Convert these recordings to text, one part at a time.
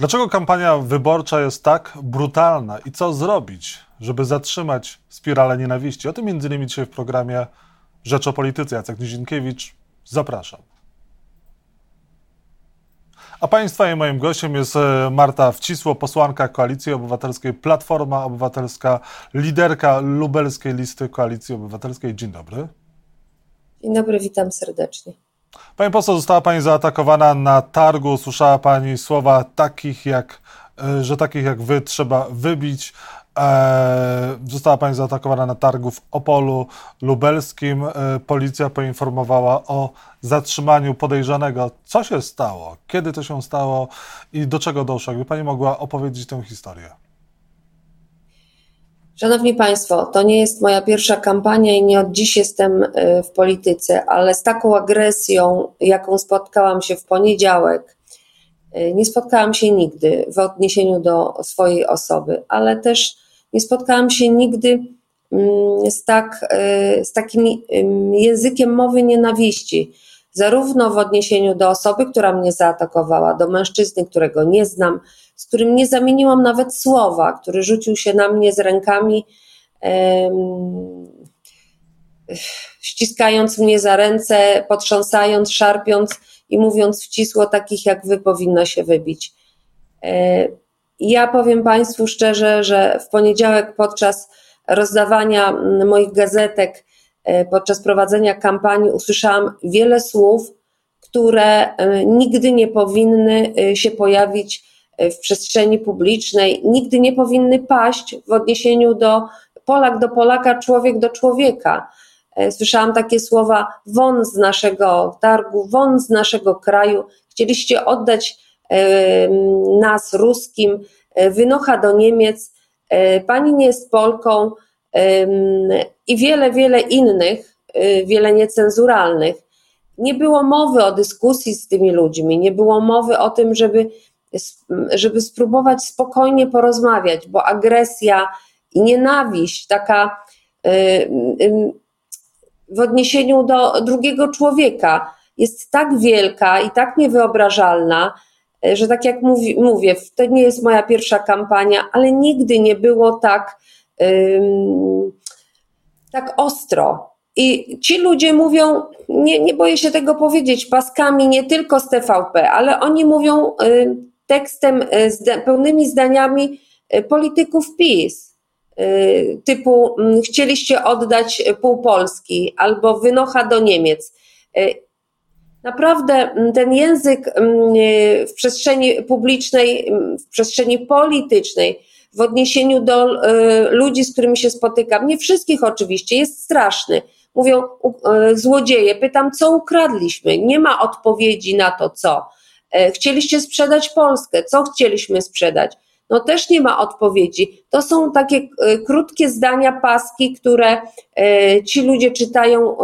Dlaczego kampania wyborcza jest tak brutalna i co zrobić, żeby zatrzymać spiralę nienawiści? O tym między innymi dzisiaj w programie Rzecz o Polityce. Jacek Nizinkiewicz, zapraszam. A Państwa i moim gościem jest e, Marta Wcisło, posłanka Koalicji Obywatelskiej, Platforma Obywatelska, liderka lubelskiej listy Koalicji Obywatelskiej. Dzień dobry. Dzień dobry, witam serdecznie. Pani poseł, została Pani zaatakowana na targu. Słyszała Pani słowa takich jak, e, że takich jak Wy trzeba wybić. E, została Pani zaatakowana na targu w Opolu Lubelskim. E, policja poinformowała o zatrzymaniu podejrzanego. Co się stało? Kiedy to się stało i do czego doszło? Jakby Pani mogła opowiedzieć tę historię. Szanowni Państwo, to nie jest moja pierwsza kampania i nie od dziś jestem w polityce, ale z taką agresją, jaką spotkałam się w poniedziałek, nie spotkałam się nigdy w odniesieniu do swojej osoby, ale też nie spotkałam się nigdy mm, z, tak, e, z takim językiem mowy nienawiści, zarówno w odniesieniu do osoby, która mnie zaatakowała, do mężczyzny, którego nie znam, z którym nie zamieniłam nawet słowa, który rzucił się na mnie z rękami, ściskając mnie za ręce, potrząsając, szarpiąc i mówiąc wcisło, takich jak wy powinno się wybić. E, ja powiem Państwu szczerze, że w poniedziałek podczas rozdawania moich gazetek, podczas prowadzenia kampanii usłyszałam wiele słów, które e, nigdy nie powinny e, się pojawić w przestrzeni publicznej, nigdy nie powinny paść w odniesieniu do Polak do Polaka, człowiek do człowieka. Słyszałam takie słowa: won z naszego targu, won z naszego kraju. Chcieliście oddać nas ruskim, e, wynocha do Niemiec, e, pani nie jest Polką i wiele, wiele innych, e, wiele niecenzuralnych. Nie było mowy o dyskusji z tymi ludźmi, nie było mowy o tym, żeby, żeby spróbować spokojnie porozmawiać, bo agresja i nienawiść, taka w odniesieniu do drugiego człowieka, jest tak wielka i tak niewyobrażalna, że tak jak mówi, mówię, to nie jest moja pierwsza kampania, ale nigdy nie było tak, tak ostro. I ci ludzie mówią, nie, nie boję się tego powiedzieć, paskami nie tylko z TVP, ale oni mówią y, tekstem, y, pełnymi zdaniami y, polityków PiS. Typu chcieliście oddać pół Polski albo wynocha do Niemiec Naprawdę ten język w przestrzeni publicznej, w przestrzeni politycznej, w odniesieniu do e, ludzi, z którymi się spotykam, nie wszystkich oczywiście, jest straszny. Mówią e, złodzieje, pytam, co ukradliśmy? Nie ma odpowiedzi na to, co. Chcieliście sprzedać Polskę, co chcieliśmy sprzedać? No też nie ma odpowiedzi. To są takie krótkie zdania, paski, które ci ludzie czytają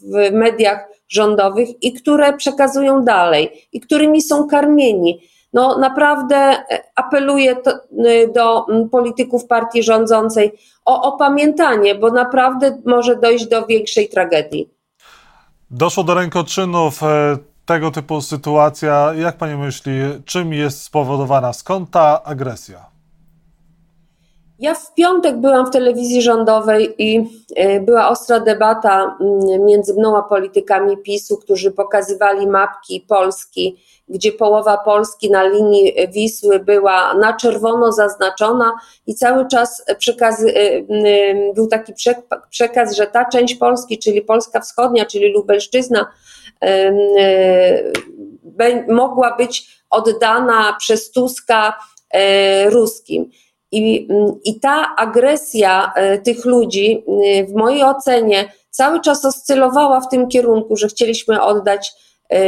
w mediach rządowych i które przekazują dalej i którymi są karmieni. No naprawdę e, apeluję to, e, do polityków partii rządzącej o opamiętanie, bo naprawdę może dojść do większej tragedii. Doszło do rękoczynów e, tego typu sytuacja. Jak pani myśli, czym jest spowodowana? Skąd ta agresja? Ja w piątek byłam w telewizji rządowej i e, była ostra debata mm, między mną a politykami PiSu, którzy pokazywali mapki Polski, gdzie połowa Polski na linii Wisły była na czerwono zaznaczona i cały czas przekazy, e, mm, był taki przekaz, że ta część Polski, czyli Polska Wschodnia, czyli Lubelszczyzna, mogła być oddana przez Tuska ruskim. I, mm, I ta agresja e, tych ludzi, e, w mojej ocenie, cały czas oscylowała w tym kierunku, że chcieliśmy oddać e,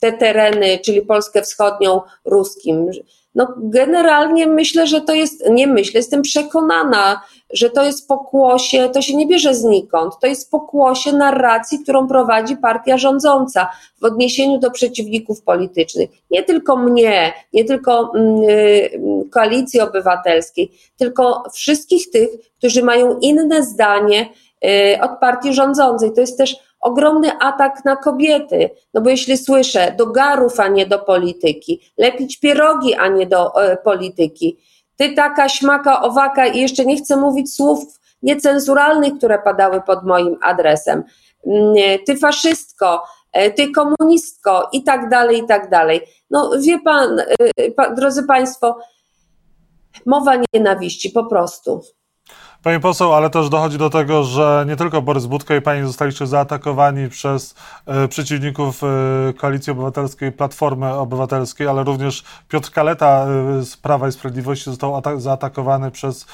te tereny, czyli Polskę Wschodnią, ruskim. No, generalnie myślę, że to jest, nie myślę, jestem przekonana, że to jest pokłosie, to się nie bierze znikąd, to jest pokłosie narracji, którą prowadzi partia rządząca w odniesieniu do przeciwników politycznych. Nie tylko mnie, nie tylko mm, y, koalicji obywatelskiej, tylko wszystkich tych, którzy mają inne zdanie y, od partii rządzącej. To jest też ogromny atak na kobiety. No bo jeśli słyszę do garów, a nie do polityki, lepić pierogi, a nie do e, polityki, ty taka śmaka, owaka i jeszcze nie chcę mówić słów niecenzuralnych, które padały pod moim adresem. Mm, ty faszystko, e, ty komunistko i tak dalej, i tak dalej. No wie pan, e, drodzy państwo, mowa nienawiści po prostu. Pani poseł, ale też dochodzi do tego, że nie tylko Borys Budka i pani zostaliście zaatakowani przez e, przeciwników e, Koalicji Obywatelskiej, Platformy Obywatelskiej, ale również Piotr Kaleta e, z Prawa i Sprawiedliwości został zaatakowany przez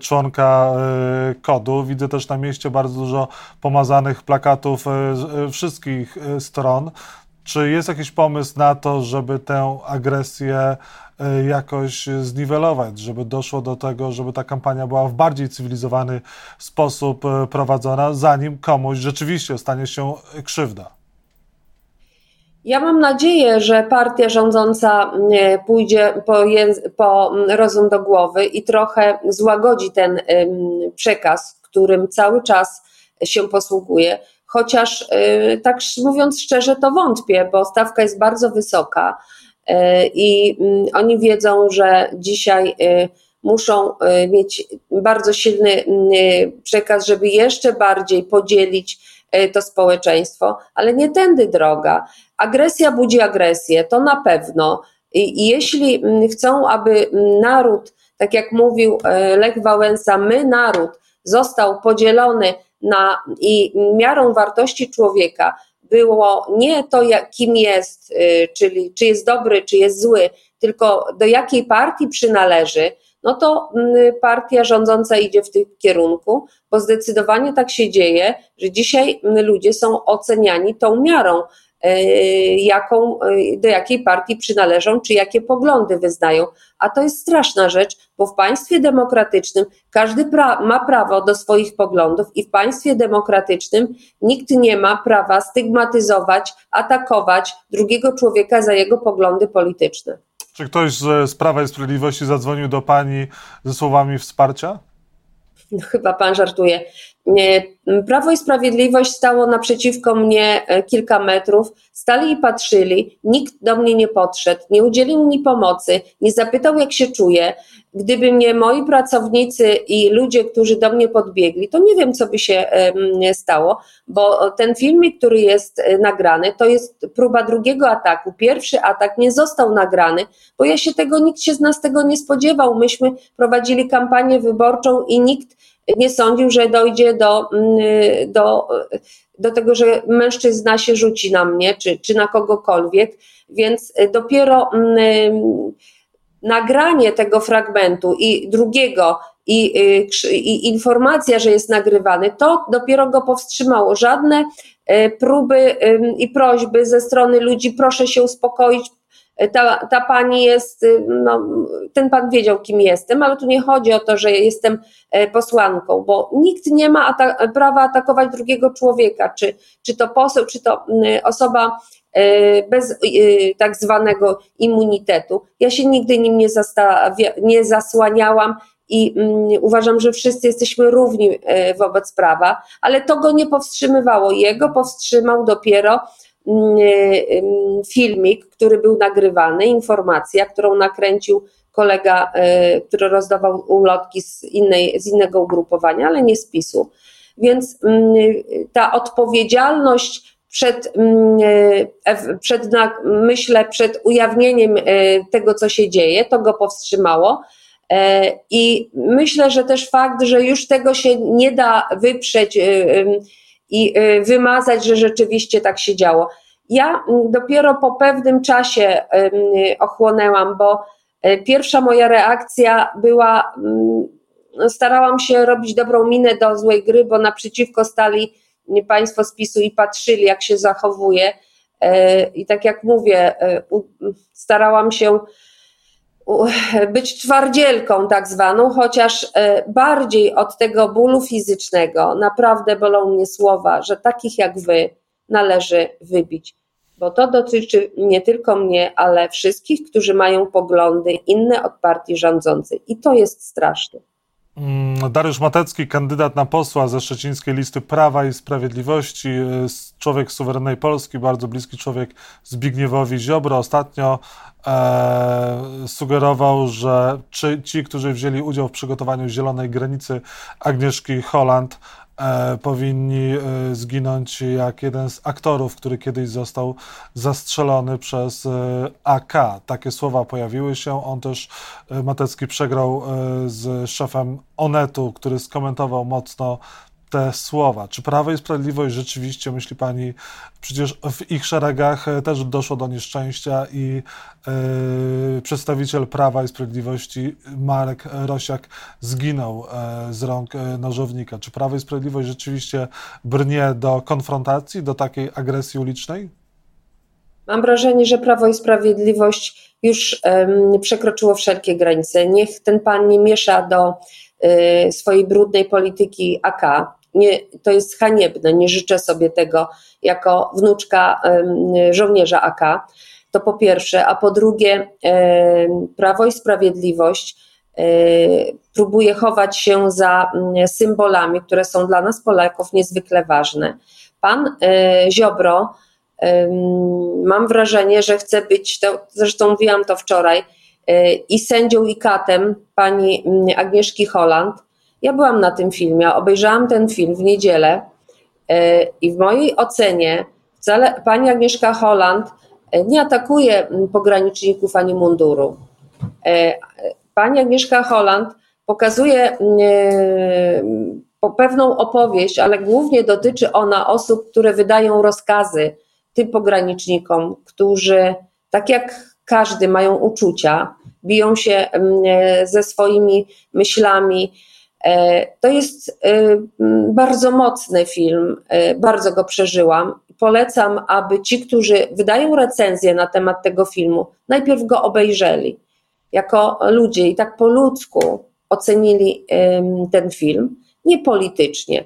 członka KODU. Widzę też na mieście bardzo dużo pomazanych plakatów wszystkich stron. Czy jest jakiś pomysł na to, żeby tę agresję E, jakoś zniwelować, żeby doszło do tego, żeby ta kampania była w bardziej cywilizowany sposób e, prowadzona, zanim komuś rzeczywiście stanie się krzywda. Ja mam nadzieję, że partia rządząca pójdzie po, po rozum do głowy i trochę złagodzi ten przekaz, którym cały czas się posługuje. Chociaż, e, tak mówiąc szczerze, to wątpię, bo stawka jest bardzo wysoka E, i mm, oni wiedzą, że dzisiaj e, muszą mieć bardzo silny mm, przekaz, żeby jeszcze bardziej podzielić to społeczeństwo, ale nie tędy droga. Agresja budzi agresję, to na pewno. I jeśli mm, chcą, aby naród, tak jak mówił Lech Wałęsa, my naród został podzielony na i miarą wartości człowieka było nie to, kim jest, y, czyli czy jest dobry, czy jest zły, tylko do jakiej partii przynależy, no to mm, partia rządząca idzie w tym kierunku, bo zdecydowanie tak się dzieje, że dzisiaj mm, ludzie są oceniani tą miarą. E, jaką, e, do jakiej partii przynależą, czy jakie poglądy wyznają. A to jest straszna rzecz, bo w państwie demokratycznym każdy pra ma prawo do swoich poglądów i w państwie demokratycznym nikt nie ma prawa stygmatyzować, atakować drugiego człowieka za jego poglądy polityczne. Czy ktoś z Prawa i Sprawiedliwości zadzwonił do pani ze słowami wsparcia? No, chyba pan żartuje. Prawo i Sprawiedliwość stało naprzeciwko mnie e, kilka metrów, stali i patrzyli, nikt do mnie nie podszedł, nie udzielił mi pomocy, nie zapytał, jak się czuję. Gdyby mnie moi pracownicy i ludzie, którzy do mnie podbiegli, to nie wiem, co by się stało, bo ten filmik, który jest e, nagrany, to jest próba drugiego ataku. Pierwszy atak nie został nagrany, bo ja się tego, nikt się z nas tego nie spodziewał. Myśmy prowadzili kampanię wyborczą i nikt nie sądził, że dojdzie do, mm, do, do tego, że mężczyzna się rzuci na mnie, czy, czy na kogokolwiek, więc dopiero mm, nagranie tego fragmentu i drugiego i, i, informacja, że jest nagrywany, to dopiero go powstrzymało. Żadne e, próby i prośby ze strony ludzi, proszę się uspokoić, ta, ta pani jest, y, no, ten pan wiedział, kim jestem, ale tu nie chodzi o to, że jestem e, posłanką, bo nikt nie ma ata prawa atakować drugiego człowieka, czy, czy to poseł, czy to osoba e, bez y, tak zwanego immunitetu. Ja się nigdy nim nie, nie zasłaniałam i uważam, że wszyscy jesteśmy równi e, wobec prawa, ale to go nie powstrzymywało. Jego powstrzymał dopiero Mm, y, filmik, który był nagrywany, informacja, którą nakręcił kolega, y, który rozdawał ulotki z, innej, z innego ugrupowania, ale nie z PiSu. Więc mm, ta odpowiedzialność przed, mm, y, przed myślę, przed ujawnieniem tego, co się dzieje, to go powstrzymało. E, I myślę, że też fakt, że już tego się nie da wyprzeć i y, wymazać, że rzeczywiście tak się działo. Ja mm, dopiero po pewnym czasie ochłonęłam, bo e, pierwsza moja reakcja była, mm, starałam się robić dobrą minę do złej gry, bo naprzeciwko stali państwo z PiSu i patrzyli, jak się zachowuje. I tak jak mówię, starałam się być twardzielką tak zwaną, chociaż e, bardziej od tego bólu fizycznego naprawdę bolą mnie słowa, że takich jak wy należy wybić. Bo to dotyczy nie tylko mnie, ale wszystkich, którzy mają poglądy inne od partii rządzącej. I to jest straszne. Mm, Dariusz Matecki, kandydat na posła ze szczecińskiej listy Prawa i Sprawiedliwości, y, człowiek suwerennej Polski, bardzo bliski człowiek Zbigniewowi Ziobro. Ostatnio e, sugerował, że ci, którzy wzięli udział w przygotowaniu zielonej granicy Agnieszki Holland, e, powinni e, zginąć jak jeden z aktorów, który kiedyś został zastrzelony przez e, AK. Takie słowa pojawiły się. On też, e, Matecki, przegrał e, z szefem Onetu, który skomentował mocno te słowa. Czy Prawo i Sprawiedliwość rzeczywiście, myśli Pani, przecież w ich szeregach e, też doszło do nieszczęścia i e, przedstawiciel Prawa i Sprawiedliwości Marek Rosiak zginął e, z rąk nożownika. Czy Prawo i Sprawiedliwość rzeczywiście brnie do konfrontacji, do takiej agresji ulicznej? Mam wrażenie, że Prawo i Sprawiedliwość już przekroczyło wszelkie granice. Niech ten pan nie miesza do swojej brudnej polityki AK. Nie, to jest haniebne, nie życzę sobie tego jako wnuczka żołnierza AK. To po pierwsze, a po drugie, Prawo i Sprawiedliwość e, próbuje chować się za mm, symbolami, które są dla nas, Polaków, niezwykle ważne. Pan e, Ziobro, mam wrażenie, że chce być, to, zresztą mówiłam to wczoraj, e, i sędzią, i katem pani mm, Agnieszki Holland. Ja byłam na tym filmie, obejrzałam ten film w niedzielę e, i w mojej ocenie wcale pani Agnieszka Holland e, nie atakuje mm, pograniczników ani munduru. E, Pani Agnieszka Holland pokazuje mm, pewną opowieść, ale głównie dotyczy ona osób, które wydają rozkazy tym pogranicznikom, którzy tak jak każdy mają uczucia, biją się mm, ze swoimi myślami. E, To jest e, bardzo mocny film, e, bardzo go przeżyłam. Polecam, aby ci, którzy wydają recenzję na temat tego filmu, najpierw go obejrzeli jako ludzie i tak po ludzku ocenili ten film, nie politycznie.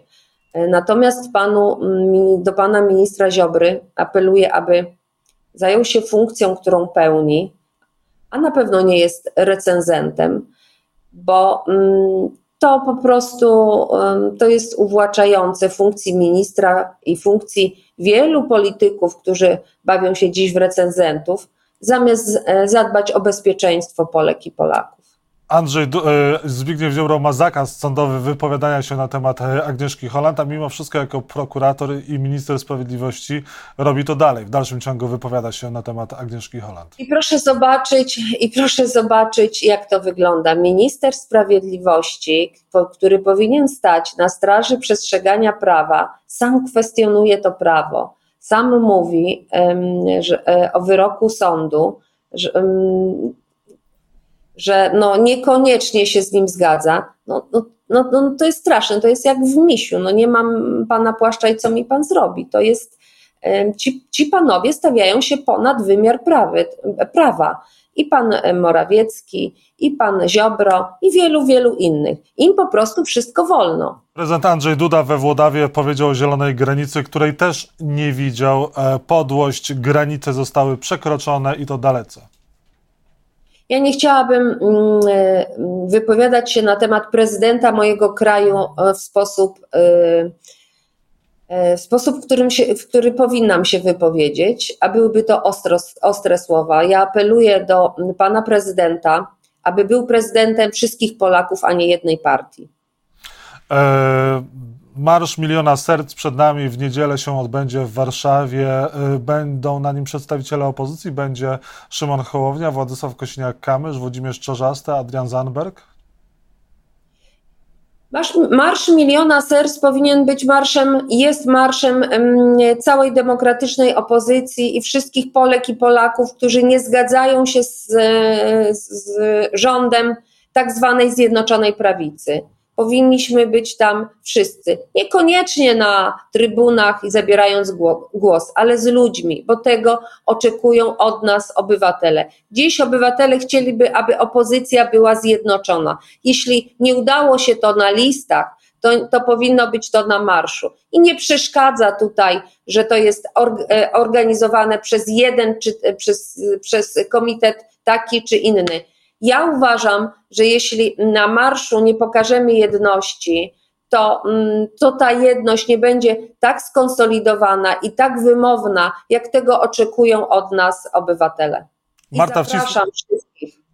Natomiast panu, do pana ministra Ziobry apeluję, aby zajął się funkcją, którą pełni, a na pewno nie jest recenzentem, bo to po prostu to jest uwłaczające funkcji ministra i funkcji wielu polityków, którzy bawią się dziś w recenzentów, zamiast e, zadbać o bezpieczeństwo Polek i Polaków. Andrzej e, Zbigniew Ziobro ma zakaz sądowy wypowiadania się na temat e, Agnieszki Holland, a mimo wszystko jako prokurator i minister sprawiedliwości robi to dalej. W dalszym ciągu wypowiada się na temat Agnieszki Holland. I proszę zobaczyć, i proszę zobaczyć, jak to wygląda. Minister Sprawiedliwości, który powinien stać na straży przestrzegania prawa, sam kwestionuje to prawo. Sam mówi że, e, o wyroku sądu, że, że no niekoniecznie się z nim zgadza. No, no, no, no to jest straszne, to jest jak w misiu. No nie mam pana płaszcza i co mi pan zrobi. To jest Ci, ci panowie stawiają się ponad wymiar prawy, prawa. I pan Morawiecki, i pan Ziobro, i wielu, wielu innych. Im po prostu wszystko wolno. Prezydent Andrzej Duda we Włodawie powiedział o zielonej granicy, której też nie widział. E, Podłość, granice zostały przekroczone i to dalece. Ja nie chciałabym mm, e, wypowiadać się na temat prezydenta mojego kraju e, w sposób, e, w sposób, w którym się, w który powinnam się wypowiedzieć, a byłyby to ostro, ostre słowa. Ja apeluję do pana prezydenta, aby był prezydentem wszystkich Polaków, a nie jednej partii. E, Marsz Miliona Serc przed nami w niedzielę się odbędzie w Warszawie. E, Będą na nim przedstawiciele opozycji. Będzie Szymon Hołownia, Władysław Kosiniak-Kamysz, Włodzimierz Czarzasty, Adrian Zandberg. Marsz, marsz Miliona Serc powinien być marszem, jest marszem em, całej demokratycznej opozycji i wszystkich Polek i Polaków, którzy nie zgadzają się z, z rządem tak zwanej Zjednoczonej Prawicy. Powinniśmy być tam wszyscy. Niekoniecznie na trybunach i zabierając gło- głos, ale z ludźmi, bo tego oczekują od nas obywatele. Dziś obywatele chcieliby, aby opozycja była zjednoczona. Jeśli nie udało się to na listach, to, to powinno być to na marszu. I nie przeszkadza tutaj, że to jest e, organizowane przez jeden czy e, przez, przez komitet taki czy inny. Ja uważam, że jeśli na marszu nie pokażemy jedności, to, mm, to ta jedność nie będzie tak skonsolidowana i tak wymowna, jak tego oczekują od nas obywatele. I Marta zapraszam wszystkich.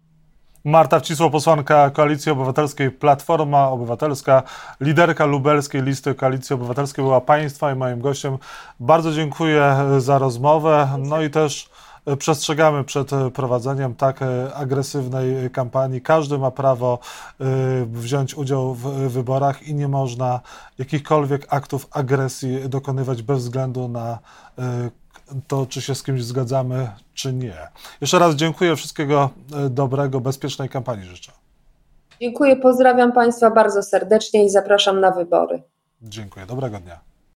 Marta Wcisło, posłanka Koalicji Obywatelskiej Platforma Obywatelska, liderka lubelskiej listy Koalicji Obywatelskiej była Państwa i moim gościem. Bardzo dziękuję za rozmowę. No i też przestrzegamy przed e, prowadzeniem tak e, agresywnej kampanii. Każdy ma prawo e, wziąć udział w wyborach i nie można jakichkolwiek aktów agresji dokonywać bez względu na to, czy się z kimś zgadzamy, czy nie. Jeszcze raz dziękuję, wszystkiego dobrego, bezpiecznej kampanii życzę. Dziękuję, pozdrawiam Państwa bardzo serdecznie i zapraszam na wybory. Dziękuję, dobrego dnia.